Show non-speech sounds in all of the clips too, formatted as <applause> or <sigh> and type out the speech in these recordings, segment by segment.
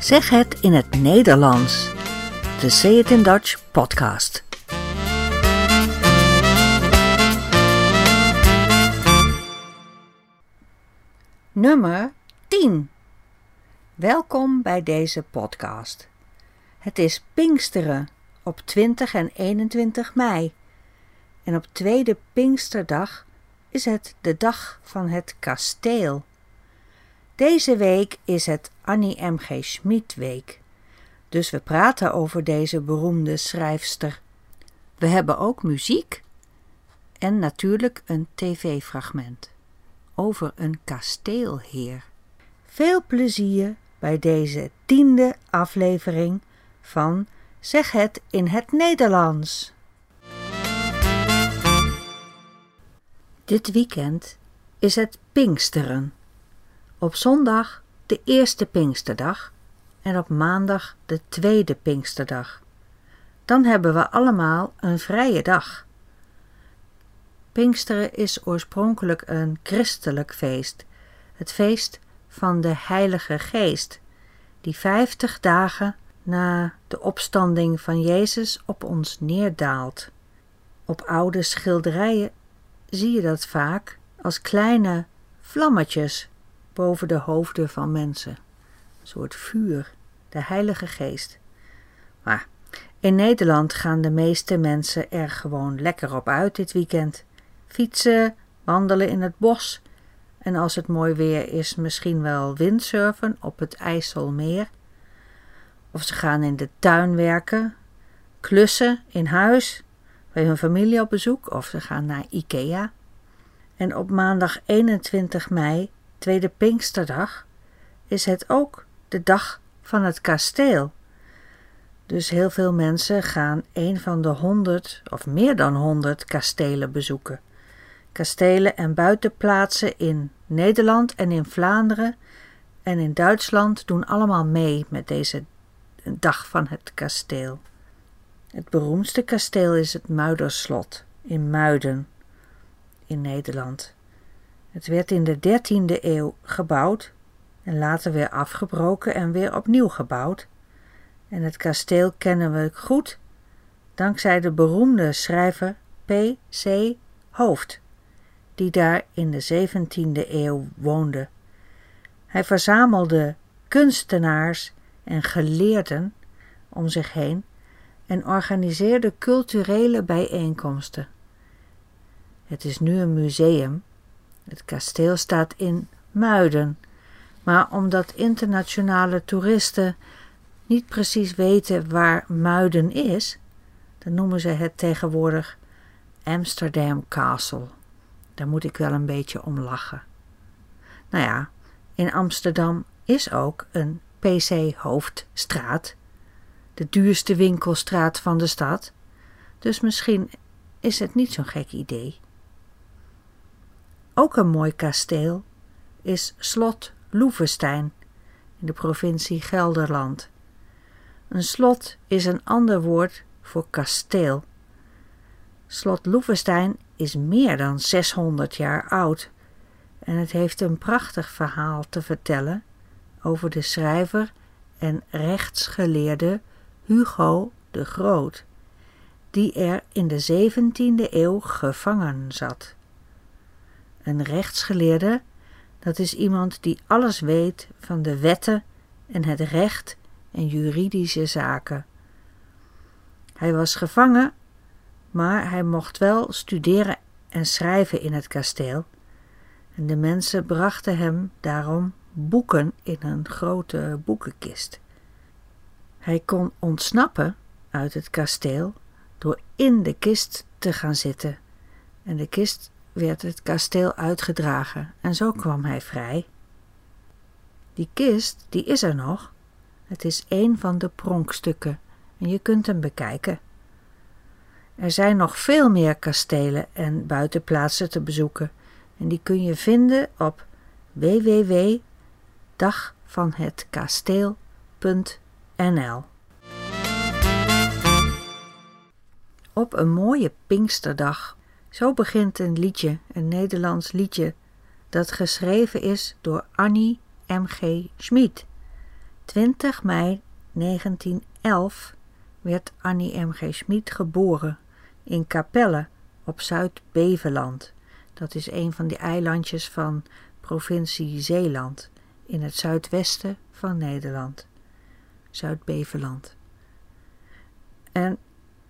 Zeg het in het Nederlands. De Say It in Dutch podcast. Nummer 10. Welkom bij deze podcast. Het is Pinksteren op 20 en 21 mei. En op tweede Pinksterdag is het de dag van het kasteel. Deze week is het Annie M.G. Schmid week. Dus we praten over deze beroemde schrijfster. We hebben ook muziek en natuurlijk een tv-fragment over een kasteelheer. Veel plezier bij deze tiende aflevering van Zeg het in het Nederlands. Dit weekend is het Pinksteren. Op zondag de eerste Pinksterdag en op maandag de tweede Pinksterdag. Dan hebben we allemaal een vrije dag. Pinksteren is oorspronkelijk een christelijk feest, het feest van de Heilige Geest, die vijftig dagen na de opstanding van Jezus op ons neerdaalt. Op oude schilderijen zie je dat vaak als kleine vlammetjes boven de hoofden van mensen. Een soort vuur, de Heilige Geest. Maar in Nederland gaan de meeste mensen er gewoon lekker op uit dit weekend. Fietsen, wandelen in het bos en als het mooi weer is, misschien wel windsurfen op het IJsselmeer. Of ze gaan in de tuin werken, klussen in huis, bij hun familie op bezoek of ze gaan naar Ikea. En op maandag 21 mei, tweede Pinksterdag, is het ook de dag van het kasteel. Dus heel veel mensen gaan een van de honderd of meer dan honderd kastelen bezoeken. Kastelen en buitenplaatsen in Nederland en in Vlaanderen en in Duitsland doen allemaal mee met deze dag van het kasteel. Het beroemdste kasteel is het Muiderslot in Muiden in Nederland. Het werd in de 13e eeuw gebouwd en later weer afgebroken en weer opnieuw gebouwd. En het kasteel kennen we goed dankzij de beroemde schrijver P.C. Hoofd, die daar in de 17e eeuw woonde. Hij verzamelde kunstenaars en geleerden om zich heen en organiseerde culturele bijeenkomsten. Het is nu een museum. Het kasteel staat in Muiden, maar omdat internationale toeristen niet precies weten waar Muiden is, dan noemen ze het tegenwoordig Amsterdam Castle. Daar moet ik wel een beetje om lachen. Nou ja, in Amsterdam is ook een PC Hoofdstraat, de duurste winkelstraat van de stad, dus misschien is het niet zo'n gek idee. Ook een mooi kasteel is Slot Loevestein in de provincie Gelderland. Een slot is een ander woord voor kasteel. Slot Loevestein is meer dan 600 jaar oud en het heeft een prachtig verhaal te vertellen over de schrijver en rechtsgeleerde Hugo de Groot, die er in de 17e eeuw gevangen zat. Een rechtsgeleerde, dat is iemand die alles weet van de wetten en het recht en juridische zaken. Hij was gevangen, maar hij mocht wel studeren en schrijven in het kasteel, en de mensen brachten hem daarom boeken in een grote boekenkist. Hij kon ontsnappen uit het kasteel door in de kist te gaan zitten, en de kist werd het kasteel uitgedragen en zo kwam hij vrij. Die kist, die is er nog. Het is een van de pronkstukken en je kunt hem bekijken. Er zijn nog veel meer kastelen en buitenplaatsen te bezoeken en die kun je vinden op www.dagvanhetkasteel.nl Op een mooie Pinksterdag zo begint een liedje, een Nederlands liedje, dat geschreven is door Annie M.G. Schmid. 20 mei 1911 werd Annie M. G. Schmid geboren in Capelle op Zuid-Beveland. Dat is een van die eilandjes van provincie Zeeland in het zuidwesten van Nederland. Zuid-Beveland. En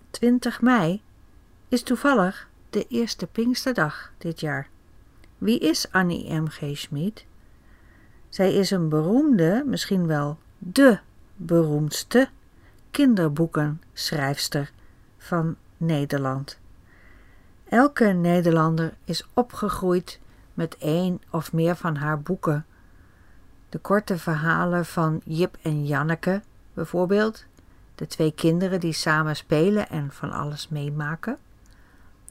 20 mei is toevallig de eerste Pinksterdag dit jaar. Wie is Annie M. G. Schmid? Zij is een beroemde, misschien wel de beroemdste kinderboekenschrijfster van Nederland. Elke Nederlander is opgegroeid met één of meer van haar boeken. De korte verhalen van Jip en Janneke, bijvoorbeeld, de twee kinderen die samen spelen en van alles meemaken.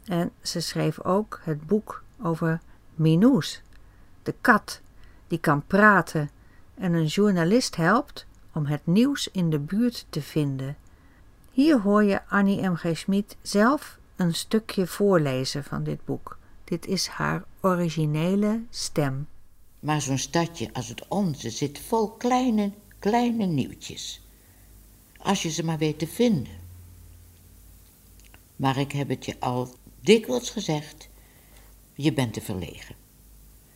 En ze schreef ook het boek over Minoes, de kat die kan praten en een journalist helpt om het nieuws in de buurt te vinden. Hier hoor je Annie M. G. Schmid zelf een stukje voorlezen van dit boek. Dit is haar originele stem. Maar zo'n stadje als het onze zit vol kleine, kleine nieuwtjes. Als je ze maar weet te vinden. Maar ik heb het je al dikwijls gezegd, je bent te verlegen.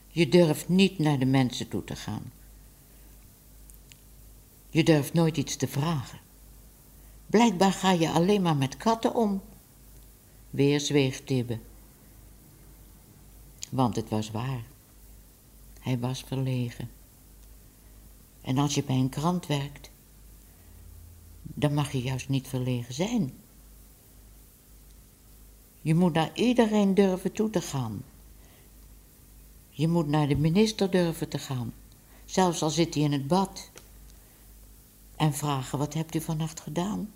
Je durft niet naar de mensen toe te gaan. Je durft nooit iets te vragen. Blijkbaar ga je alleen maar met katten om. Weer zweeg Tibbe. Want het was waar. Hij was verlegen. En als je bij een krant werkt, dan mag je juist niet verlegen zijn. Je moet naar iedereen durven toe te gaan. Je moet naar de minister durven te gaan, zelfs al zit hij in het bad. En vragen, wat hebt u vannacht gedaan?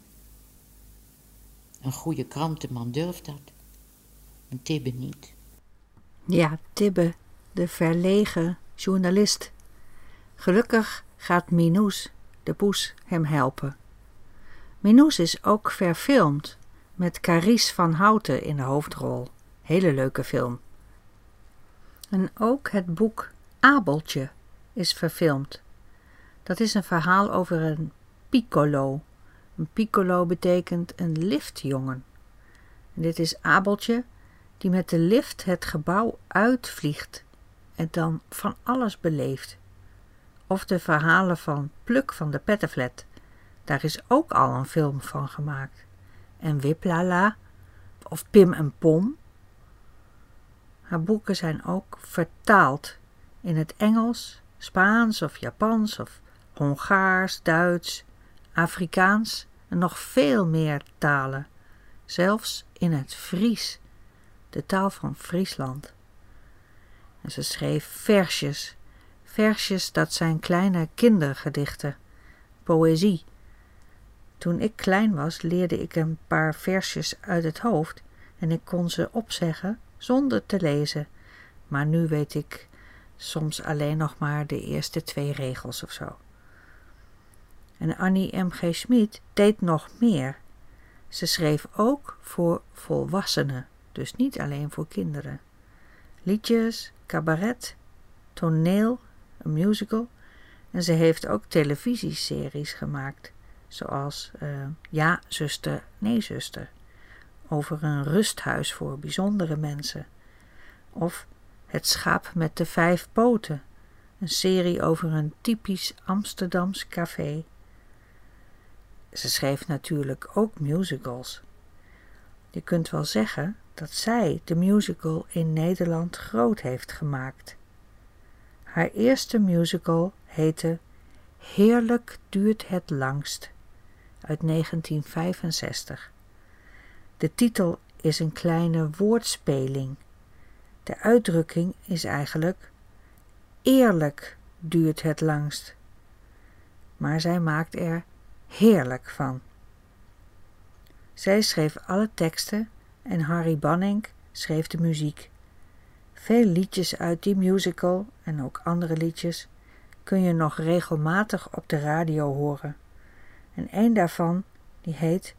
Een goede krantenman durft dat. Een Tibbe niet. Ja, Tibbe, de verlegen journalist. Gelukkig gaat Minoes, de poes, hem helpen. Minoes is ook verfilmd met Carice van Houten in de hoofdrol. Hele leuke film. En ook het boek Abeltje is verfilmd. Dat is een verhaal over een piccolo. Een piccolo betekent een liftjongen. En dit is Abeltje die met de lift het gebouw uitvliegt en dan van alles beleeft. Of de verhalen van Pluk van de Pettenflat. Daar is ook al een film van gemaakt. En Wiplala of Pim en Pom haar boeken zijn ook vertaald in het Engels, Spaans of Japans of Hongaars, Duits, Afrikaans en nog veel meer talen, zelfs in het Fries, de taal van Friesland. En ze schreef versjes, versjes dat zijn kleine kindergedichten, poëzie. Toen ik klein was, leerde ik een paar versjes uit het hoofd en ik kon ze opzeggen zonder te lezen, maar nu weet ik soms alleen nog maar de eerste twee regels of zo. En Annie M. G. Schmid deed nog meer. Ze schreef ook voor volwassenen, dus niet alleen voor kinderen. Liedjes, cabaret, toneel, een musical en ze heeft ook televisieseries gemaakt, zoals uh, Ja, zuster, nee, zuster over een rusthuis voor bijzondere mensen. Of Het schaap met de vijf poten, een serie over een typisch Amsterdams café. Ze schreef natuurlijk ook musicals. Je kunt wel zeggen dat zij de musical in Nederland groot heeft gemaakt. Haar eerste musical heette Heerlijk duurt het langst uit 1965. De titel is een kleine woordspeling. De uitdrukking is eigenlijk eerlijk duurt het langst. Maar zij maakt er heerlijk van. Zij schreef alle teksten en Harry Banning schreef de muziek. Veel liedjes uit die musical en ook andere liedjes kun je nog regelmatig op de radio horen. En een daarvan, die heet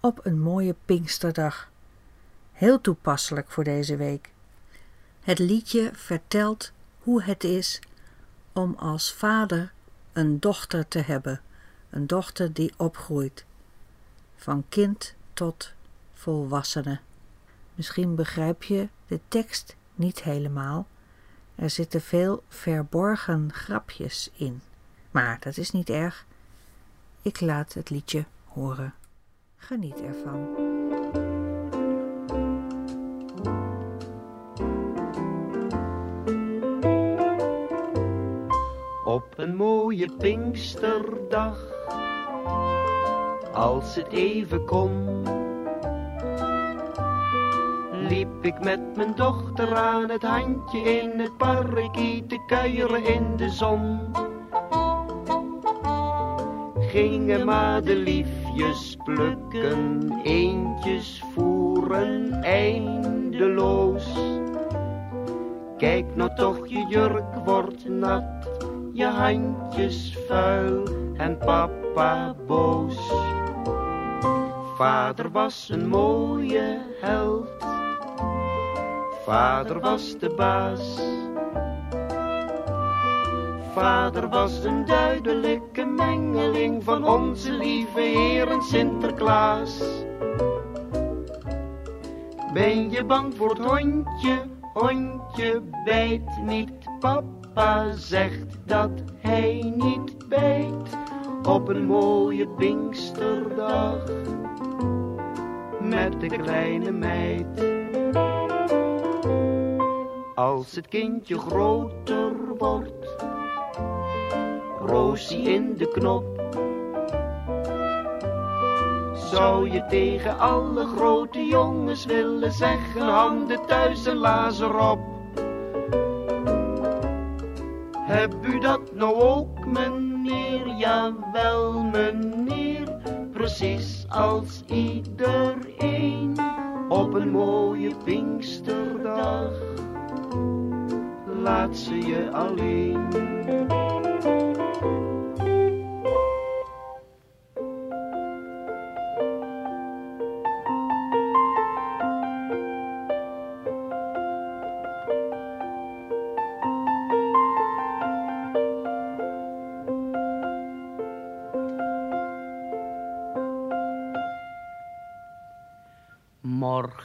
op een mooie Pinksterdag. Heel toepasselijk voor deze week. Het liedje vertelt hoe het is om als vader een dochter te hebben, een dochter die opgroeit, van kind tot volwassene. Misschien begrijp je de tekst niet helemaal. Er zitten veel verborgen grapjes in. Maar dat is niet erg. Ik laat het liedje horen. Geniet ervan. Op een mooie Pinksterdag, als het even kon, liep ik met mijn dochter aan het handje in het parkie te kuieren in de zon. Gingen madeliefjes plukken, eentjes voeren eindeloos. Kijk nou toch, je jurk wordt nat, je handjes vuil en papa boos. Vader was een mooie held, vader was de baas. Vader was een duidelijke mengeling van onze lieve Heer en Sinterklaas. Ben je bang voor het hondje? Hondje bijt niet. Papa zegt dat hij niet bijt. Op een mooie Pinksterdag met de kleine meid. Als het kindje groter wordt, Roosie in de knop. Zou je tegen alle grote jongens willen zeggen, handen thuis en lazer op. Heb u dat nou ook, meneer? Jawel, meneer. Precies als iedereen op een mooie Pinksterdag. Laat ze je alleen.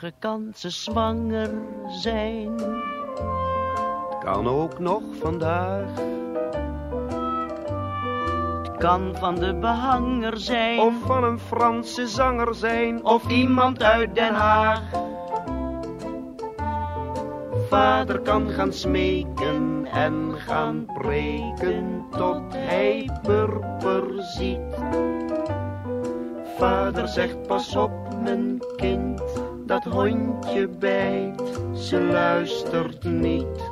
Morgen kan ze zwanger zijn. Het kan ook nog vandaag. Het kan van de behanger zijn. Of van een Franse zanger zijn. Of iemand uit Den Haag. Vader kan gaan smeken en gaan preken tot hij purper ziet. Vader zegt pas op dat hondje bijt, ze luistert niet.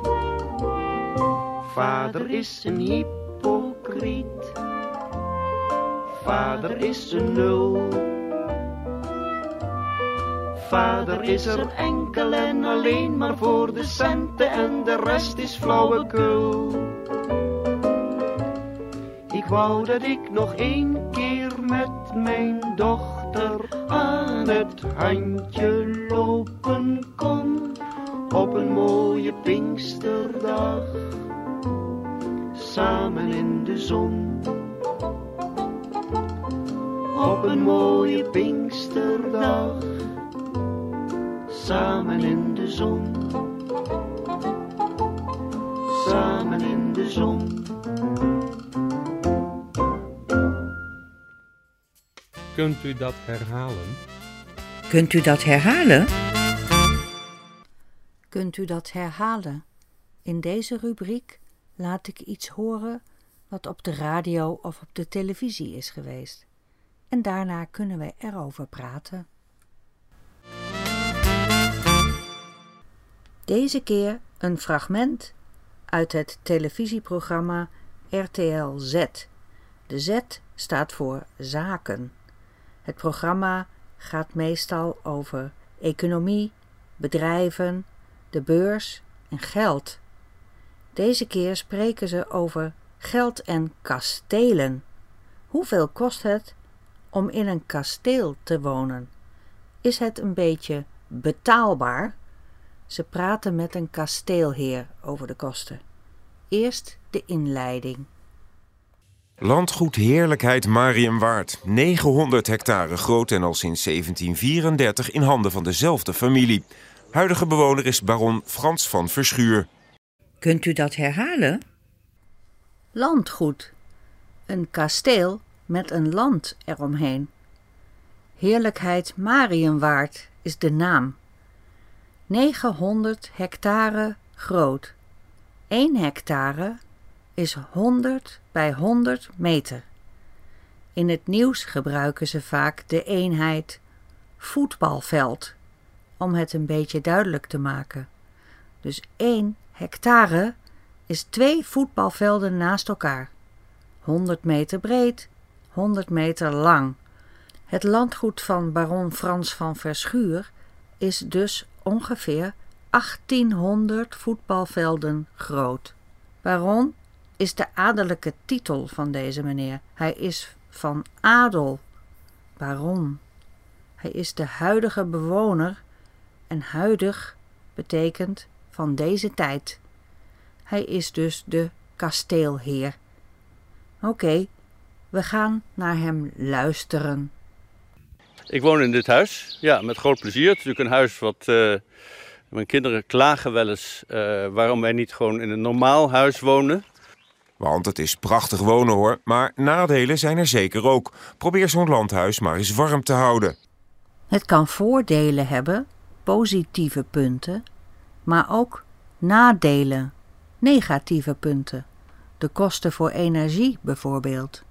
Vader is een hypocriet, vader is een nul. Vader is er enkel en alleen maar voor de centen en de rest is flauwekul. Ik wou dat ik nog één keer met mijn dochter aan het handje lopen kon op een mooie Pinksterdag, samen in de zon. Op een mooie Pinksterdag, samen in de zon. Samen in de zon. Kunt u dat herhalen? Kunt u dat herhalen? Kunt u dat herhalen? In deze rubriek laat ik iets horen wat op de radio of op de televisie is geweest. En daarna kunnen wij erover praten. Deze keer een fragment uit het televisieprogramma RTL Z. De Z staat voor zaken. Het programma gaat meestal over economie, bedrijven, de beurs en geld. Deze keer spreken ze over geld en kastelen. Hoeveel kost het om in een kasteel te wonen? Is het een beetje betaalbaar? Ze praten met een kasteelheer over de kosten. Eerst de inleiding. Landgoed Heerlijkheid Marienwaard, 900 hectare groot en al sinds 1734 in handen van dezelfde familie. Huidige bewoner is baron Frans van Verschuur. Kunt u dat herhalen? Landgoed. Een kasteel met een land eromheen. Heerlijkheid Marienwaard is de naam. 900 hectare groot. 1 hectare is 100 bij 100 meter. In het nieuws gebruiken ze vaak de eenheid voetbalveld om het een beetje duidelijk te maken. Dus 1 hectare is twee voetbalvelden naast elkaar. 100 meter breed, 100 meter lang. Het landgoed van baron Frans van Verschuur is dus ongeveer 1800 voetbalvelden groot. Baron is de adellijke titel van deze meneer. Hij is van adel, baron. Hij is de huidige bewoner en huidig betekent van deze tijd. Hij is dus de kasteelheer. Oké, we gaan naar hem luisteren. Ik woon in dit huis, ja, met groot plezier. Het is natuurlijk een huis wat. Uh, mijn kinderen klagen wel eens uh, waarom wij niet gewoon in een normaal huis wonen. Want het is prachtig wonen hoor, maar nadelen zijn er zeker ook. Probeer zo'n landhuis maar eens warm te houden. Het kan voordelen hebben, positieve punten, maar ook nadelen, negatieve punten. De kosten voor energie bijvoorbeeld.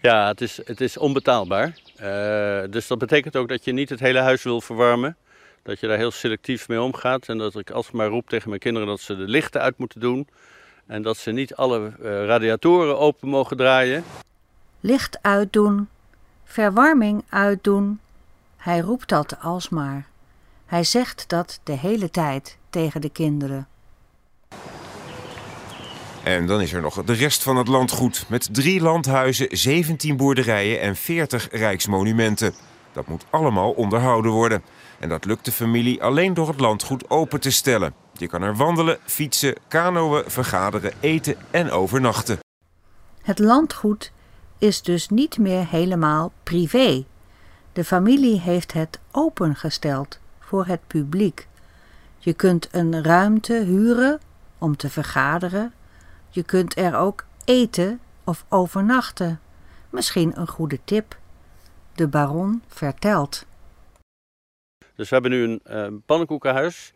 Ja, het is, het is onbetaalbaar. Uh, dus dat betekent ook dat je niet het hele huis wil verwarmen. Dat je daar heel selectief mee omgaat. En dat ik alsmaar roep tegen mijn kinderen dat ze de lichten uit moeten doen. En dat ze niet alle uh, radiatoren open mogen draaien. Licht uitdoen, verwarming uitdoen. Hij roept dat alsmaar. Hij zegt dat de hele tijd tegen de kinderen. En dan is er nog de rest van het landgoed met drie landhuizen, 17 boerderijen en 40 rijksmonumenten. Dat moet allemaal onderhouden worden. En dat lukt de familie alleen door het landgoed open te stellen. Je kan er wandelen, fietsen, kanoën, vergaderen, eten en overnachten. Het landgoed is dus niet meer helemaal privé. De familie heeft het opengesteld voor het publiek. Je kunt een ruimte huren om te vergaderen. Je kunt er ook eten of overnachten. Misschien een goede tip. De baron vertelt. Dus we hebben nu een uh, pannenkoekenhuis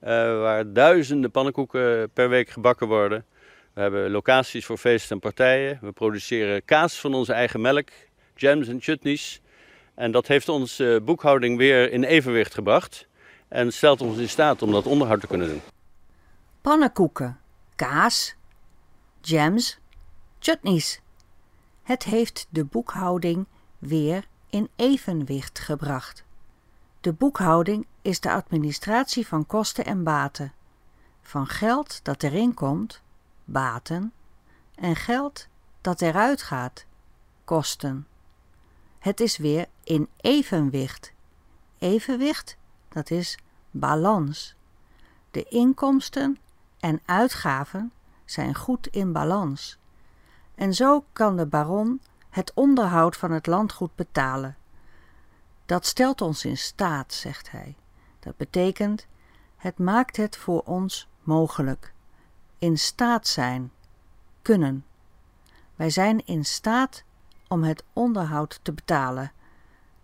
waar duizenden pannenkoeken per week gebakken worden. We hebben locaties voor feesten en partijen. We produceren kaas van onze eigen melk, jams en chutneys. En dat heeft onze boekhouding weer in evenwicht gebracht en stelt ons in staat om dat onderhoud te kunnen doen. Pannenkoeken, kaas, jams, chutneys. Het heeft de boekhouding weer in evenwicht gebracht. De boekhouding is de administratie van kosten en baten, van geld dat erin komt, baten, en geld dat eruit gaat, kosten. Het is weer in evenwicht. Evenwicht, dat is balans. De inkomsten en uitgaven zijn goed in balans. En zo kan de baron het onderhoud van het landgoed betalen. Dat stelt ons in staat, zegt hij. Dat betekent, het maakt het voor ons mogelijk. In staat zijn, kunnen. Wij zijn in staat om het onderhoud te betalen.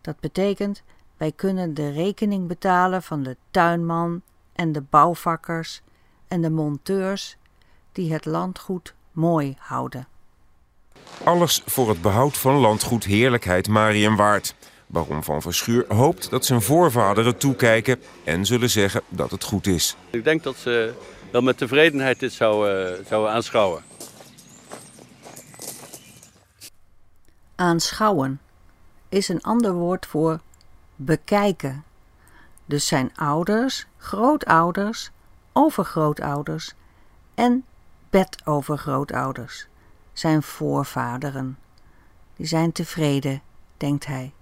Dat betekent, wij kunnen de rekening betalen van de tuinman en de bouwvakkers en de monteurs die het landgoed mooi houden. Alles voor het behoud van landgoed Heerlijkheid Marienwaard. Baron van Verschuur hoopt dat zijn voorvaderen toekijken en zullen zeggen dat het goed is. Ik denk dat ze wel met tevredenheid dit zouden, uh, zouden aanschouwen. Aanschouwen is een ander woord voor bekijken. Dus zijn ouders, grootouders, overgrootouders en bedovergrootouders, zijn voorvaderen. Die zijn tevreden, denkt hij.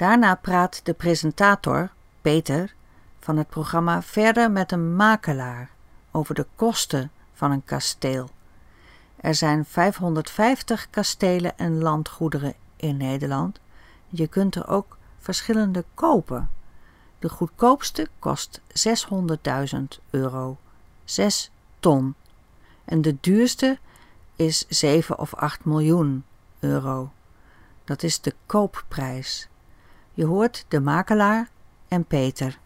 Daarna praat de presentator, Peter, van het programma verder met een makelaar over de kosten van een kasteel. Er zijn 550 kastelen en landgoederen in Nederland. Je kunt er ook verschillende kopen. De goedkoopste kost 600.000 euro, 6 ton. En de duurste is 7 of 8 miljoen euro. Dat is de koopprijs. Je hoort de makelaar en Peter.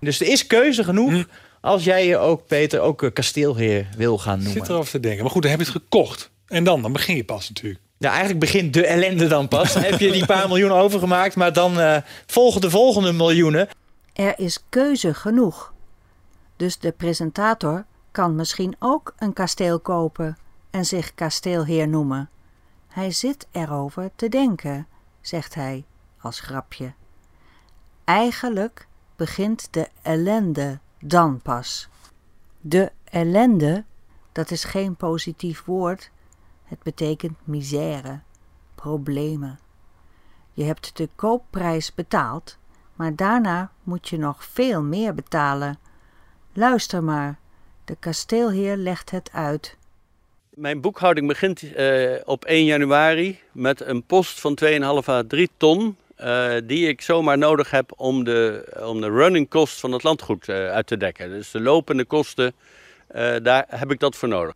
Dus er is keuze genoeg als jij je ook, Peter, ook eh, kasteelheer wil gaan Ik noemen. zit erover te denken. Maar goed, dan heb je het gekocht. En dan, dan begin je pas natuurlijk. Ja, eigenlijk begint de ellende dan pas. Dan heb je die paar <laughs> miljoen overgemaakt, maar dan eh, volgen de volgende miljoenen. Er is keuze genoeg. Dus de presentator kan misschien ook een kasteel kopen en zich kasteelheer noemen. Hij zit erover te denken, zegt hij als grapje. Eigenlijk begint de ellende dan pas. De ellende, dat is geen positief woord. Het betekent misère, problemen. Je hebt de koopprijs betaald, maar daarna moet je nog veel meer betalen. Luister maar, de kasteelheer legt het uit. Mijn boekhouding begint eh, op 1 januari met een post van 2,5 à 3 ton. Eh, die ik zomaar nodig heb om de, om de running cost van het landgoed eh, uit te dekken. Dus de lopende kosten, eh, daar heb ik dat voor nodig.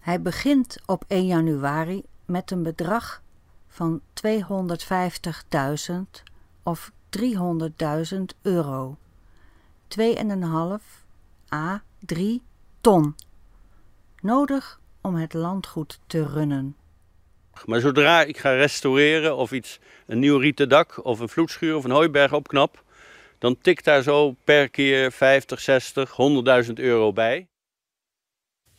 Hij begint op 1 januari met een bedrag van 250.000 of 300.000 euro. 2,5 à 3 ton. Nodig om het landgoed te runnen. Maar zodra ik ga restaureren of iets, een nieuw rieten dak of een vloedschuur of een hooiberg opknap, dan tikt daar zo per keer 50, 60, 100.000 euro bij.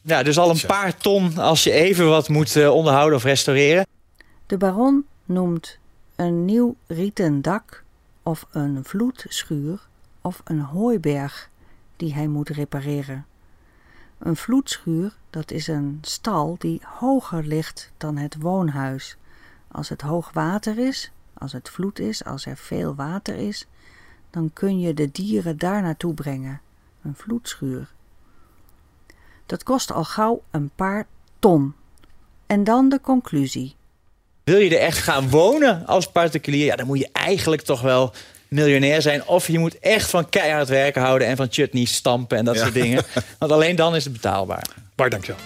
Ja, dus al een paar ton als je even wat moet eh, onderhouden of restaureren. De baron noemt een nieuw rieten dak of een vloedschuur of een hooiberg die hij moet repareren. Een vloedschuur, dat is een stal die hoger ligt dan het woonhuis. Als het hoog water is, als het vloed is, als er veel water is, dan kun je de dieren daar naartoe brengen. Een vloedschuur. Dat kost al gauw een paar ton. En dan de conclusie. Wil je er echt gaan wonen als particulier? Ja, dan moet je eigenlijk toch wel miljonair zijn. Of je moet echt van keihard werken houden en van chutney stampen en dat soort dingen. <laughs> Want alleen dan is het betaalbaar. Bart, dankjewel.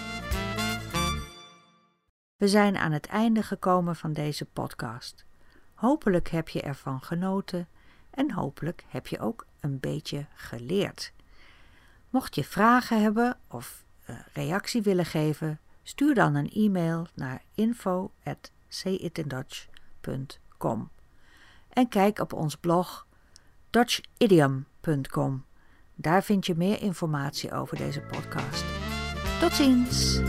We zijn aan het einde gekomen van deze podcast. Hopelijk heb je ervan genoten en hopelijk heb je ook een beetje geleerd. Mocht je vragen hebben of eh, reactie willen geven, stuur dan een e-mail naar info@sayitindutch.com en kijk op ons blog dutchidiom.com. Daar vind je meer informatie over deze podcast. Tot ziens!